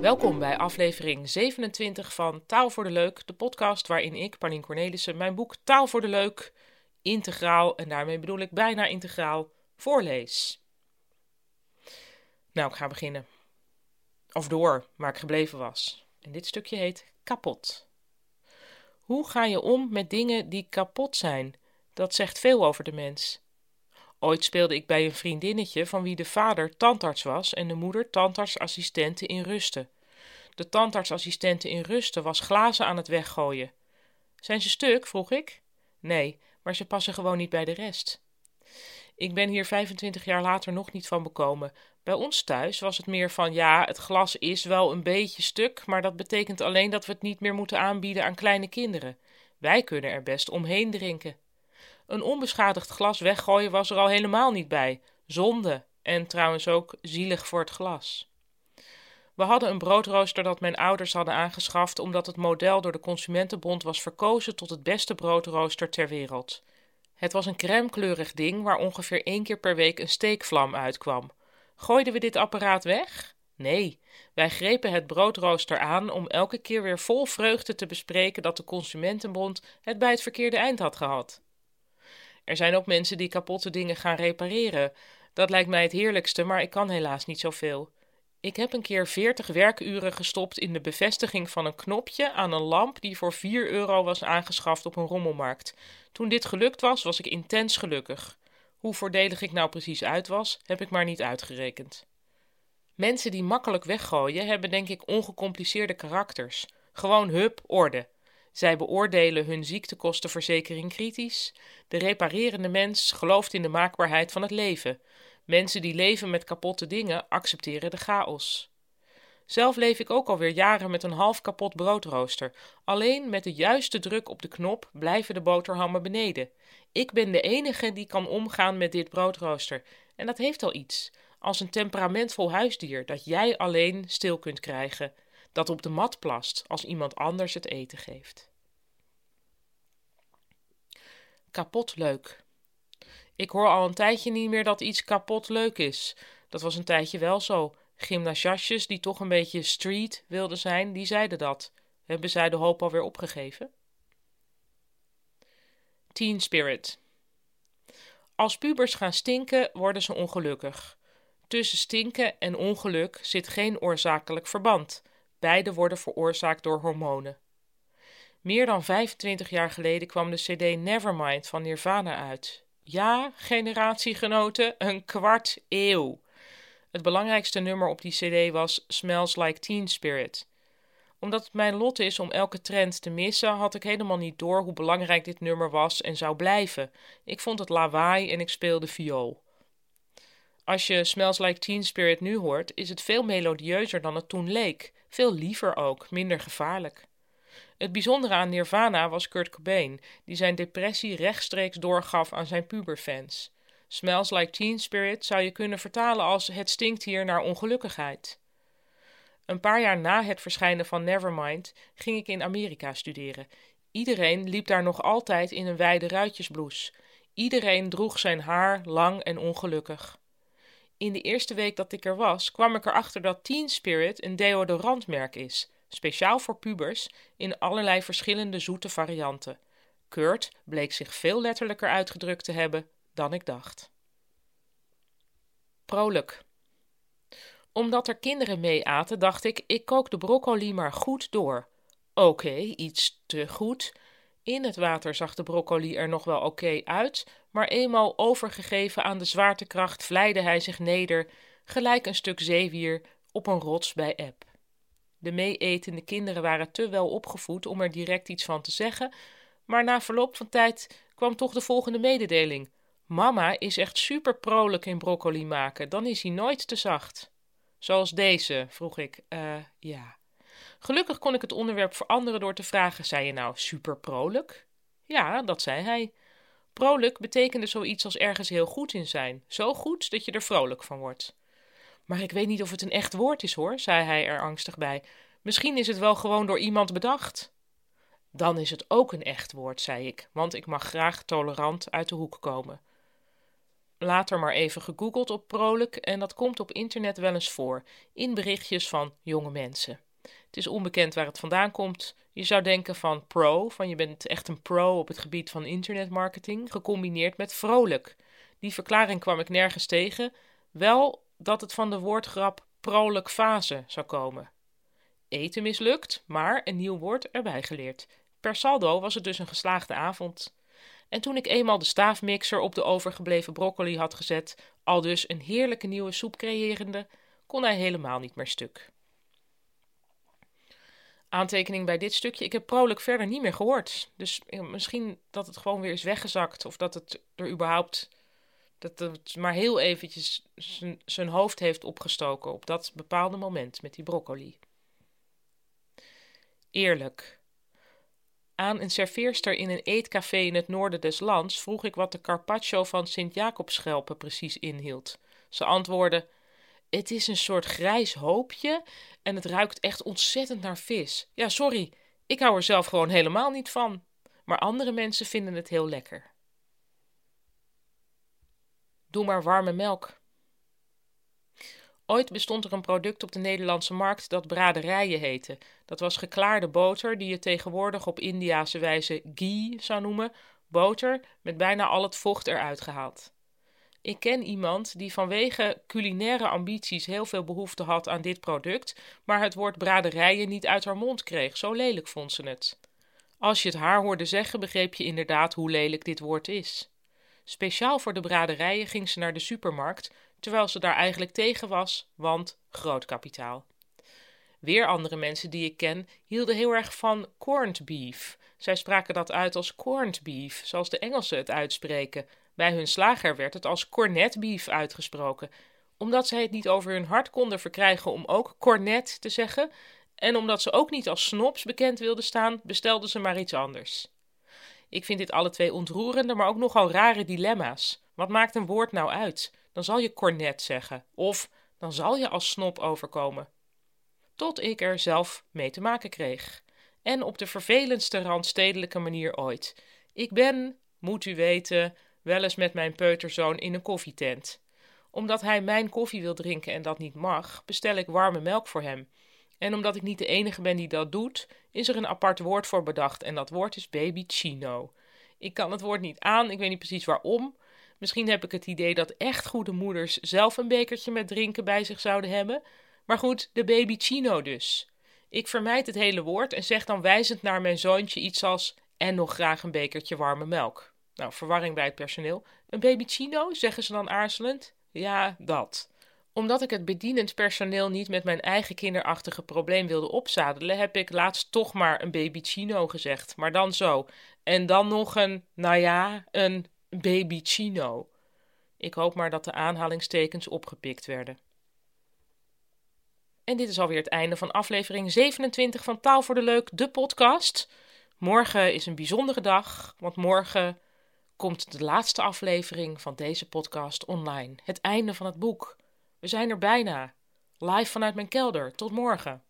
Welkom bij aflevering 27 van Taal voor de Leuk, de podcast waarin ik, Paulien Cornelissen, mijn boek Taal voor de Leuk integraal, en daarmee bedoel ik bijna integraal, voorlees. Nou, ik ga beginnen. Of door, waar ik gebleven was. En dit stukje heet Kapot. Hoe ga je om met dingen die kapot zijn? Dat zegt veel over de mens. Ooit speelde ik bij een vriendinnetje van wie de vader tandarts was en de moeder tandartsassistente in rusten. De tandartsassistente in rusten was glazen aan het weggooien. Zijn ze stuk? vroeg ik. Nee, maar ze passen gewoon niet bij de rest. Ik ben hier 25 jaar later nog niet van bekomen. Bij ons thuis was het meer van ja, het glas is wel een beetje stuk, maar dat betekent alleen dat we het niet meer moeten aanbieden aan kleine kinderen. Wij kunnen er best omheen drinken. Een onbeschadigd glas weggooien was er al helemaal niet bij. Zonde en trouwens ook zielig voor het glas. We hadden een broodrooster dat mijn ouders hadden aangeschaft omdat het model door de Consumentenbond was verkozen tot het beste broodrooster ter wereld. Het was een crèmekleurig ding waar ongeveer één keer per week een steekvlam uitkwam. Gooiden we dit apparaat weg? Nee, wij grepen het broodrooster aan om elke keer weer vol vreugde te bespreken dat de Consumentenbond het bij het verkeerde eind had gehad. Er zijn ook mensen die kapotte dingen gaan repareren. Dat lijkt mij het heerlijkste, maar ik kan helaas niet zoveel. Ik heb een keer 40 werkuren gestopt in de bevestiging van een knopje aan een lamp die voor 4 euro was aangeschaft op een rommelmarkt. Toen dit gelukt was, was ik intens gelukkig. Hoe voordelig ik nou precies uit was, heb ik maar niet uitgerekend. Mensen die makkelijk weggooien, hebben denk ik ongecompliceerde karakters. Gewoon hup, orde. Zij beoordelen hun ziektekostenverzekering kritisch. De reparerende mens gelooft in de maakbaarheid van het leven. Mensen die leven met kapotte dingen accepteren de chaos. Zelf leef ik ook alweer jaren met een half kapot broodrooster. Alleen met de juiste druk op de knop blijven de boterhammen beneden. Ik ben de enige die kan omgaan met dit broodrooster. En dat heeft al iets. Als een temperamentvol huisdier dat jij alleen stil kunt krijgen. Dat op de mat plast als iemand anders het eten geeft. Kapot leuk. Ik hoor al een tijdje niet meer dat iets kapot leuk is. Dat was een tijdje wel zo. Gymnasiastjes die toch een beetje street wilden zijn, die zeiden dat. Hebben zij de hoop alweer opgegeven? Teen Spirit. Als pubers gaan stinken, worden ze ongelukkig. Tussen stinken en ongeluk zit geen oorzakelijk verband. Beide worden veroorzaakt door hormonen. Meer dan 25 jaar geleden kwam de CD Nevermind van Nirvana uit. Ja, generatiegenoten, een kwart eeuw. Het belangrijkste nummer op die CD was Smells Like Teen Spirit. Omdat het mijn lot is om elke trend te missen, had ik helemaal niet door hoe belangrijk dit nummer was en zou blijven. Ik vond het lawaai en ik speelde viool. Als je Smells Like Teen Spirit nu hoort, is het veel melodieuzer dan het toen leek. Veel liever ook, minder gevaarlijk. Het bijzondere aan Nirvana was Kurt Cobain, die zijn depressie rechtstreeks doorgaf aan zijn puberfans. Smells Like Teen Spirit zou je kunnen vertalen als het stinkt hier naar ongelukkigheid. Een paar jaar na het verschijnen van Nevermind ging ik in Amerika studeren. Iedereen liep daar nog altijd in een wijde ruitjesblouse. Iedereen droeg zijn haar lang en ongelukkig. In de eerste week dat ik er was, kwam ik erachter dat Teen Spirit een deodorantmerk is speciaal voor pubers in allerlei verschillende zoete varianten. Kurt bleek zich veel letterlijker uitgedrukt te hebben dan ik dacht. Prolijk. Omdat er kinderen mee aten, dacht ik, ik kook de broccoli maar goed door. Oké, iets te goed. In het water zag de broccoli er nog wel oké uit, maar eenmaal overgegeven aan de zwaartekracht vlijde hij zich neder, gelijk een stuk zeewier op een rots bij eb. De meeetende kinderen waren te wel opgevoed om er direct iets van te zeggen, maar na verloop van tijd kwam toch de volgende mededeling. Mama is echt super prolijk in broccoli maken, dan is hij nooit te zacht. Zoals deze, vroeg ik. Eh, ja. Gelukkig kon ik het onderwerp veranderen door te vragen: zei je nou super prolijk? Ja, dat zei hij. Prolijk betekende zoiets als ergens heel goed in zijn. Zo goed dat je er vrolijk van wordt. Maar ik weet niet of het een echt woord is hoor, zei hij er angstig bij. Misschien is het wel gewoon door iemand bedacht. Dan is het ook een echt woord, zei ik, want ik mag graag tolerant uit de hoek komen. later maar even gegoogeld op prolijk en dat komt op internet wel eens voor, in berichtjes van jonge mensen. Het is onbekend waar het vandaan komt. Je zou denken van pro, van je bent echt een pro op het gebied van internetmarketing, gecombineerd met vrolijk. Die verklaring kwam ik nergens tegen, wel dat het van de woordgrap prolijk fase zou komen. Eten mislukt, maar een nieuw woord erbij geleerd. Per saldo was het dus een geslaagde avond. En toen ik eenmaal de staafmixer op de overgebleven broccoli had gezet, al dus een heerlijke nieuwe soep creërende, kon hij helemaal niet meer stuk. Aantekening bij dit stukje: ik heb Prolijk verder niet meer gehoord. Dus misschien dat het gewoon weer is weggezakt, of dat het er überhaupt. dat het maar heel eventjes zijn hoofd heeft opgestoken op dat bepaalde moment met die broccoli. Eerlijk. Aan een serveerster in een eetcafé in het noorden des lands vroeg ik wat de carpaccio van Sint-Jacobschelpen precies inhield. Ze antwoordde: Het is een soort grijs hoopje en het ruikt echt ontzettend naar vis. Ja, sorry, ik hou er zelf gewoon helemaal niet van. Maar andere mensen vinden het heel lekker. Doe maar warme melk. Ooit bestond er een product op de Nederlandse markt dat braderijen heette. Dat was geklaarde boter, die je tegenwoordig op Indiase wijze ghee zou noemen, boter met bijna al het vocht eruit gehaald. Ik ken iemand die vanwege culinaire ambities heel veel behoefte had aan dit product, maar het woord braderijen niet uit haar mond kreeg, zo lelijk vond ze het. Als je het haar hoorde zeggen, begreep je inderdaad hoe lelijk dit woord is. Speciaal voor de braderijen ging ze naar de supermarkt, terwijl ze daar eigenlijk tegen was, want groot kapitaal. Weer andere mensen die ik ken hielden heel erg van corned beef. Zij spraken dat uit als corned beef, zoals de Engelsen het uitspreken. Bij hun slager werd het als cornet beef uitgesproken, omdat zij het niet over hun hart konden verkrijgen om ook cornet te zeggen, en omdat ze ook niet als snobs bekend wilden staan, bestelden ze maar iets anders. Ik vind dit alle twee ontroerende, maar ook nogal rare dilemma's. Wat maakt een woord nou uit? Dan zal je cornet zeggen, of dan zal je als snop overkomen. Tot ik er zelf mee te maken kreeg. En op de vervelendste randstedelijke manier ooit. Ik ben, moet u weten, wel eens met mijn peuterzoon in een koffietent. Omdat hij mijn koffie wil drinken en dat niet mag, bestel ik warme melk voor hem. En omdat ik niet de enige ben die dat doet, is er een apart woord voor bedacht en dat woord is baby chino. Ik kan het woord niet aan, ik weet niet precies waarom. Misschien heb ik het idee dat echt goede moeders zelf een bekertje met drinken bij zich zouden hebben. Maar goed, de baby chino dus. Ik vermijd het hele woord en zeg dan wijzend naar mijn zoontje iets als en nog graag een bekertje warme melk. Nou, verwarring bij het personeel. Een baby chino, zeggen ze dan aarzelend? Ja, dat omdat ik het bedienend personeel niet met mijn eigen kinderachtige probleem wilde opzadelen, heb ik laatst toch maar een baby chino gezegd. Maar dan zo. En dan nog een, nou ja, een baby chino. Ik hoop maar dat de aanhalingstekens opgepikt werden. En dit is alweer het einde van aflevering 27 van Taal voor de Leuk, de podcast. Morgen is een bijzondere dag, want morgen komt de laatste aflevering van deze podcast online. Het einde van het boek. We zijn er bijna. Live vanuit mijn kelder. Tot morgen.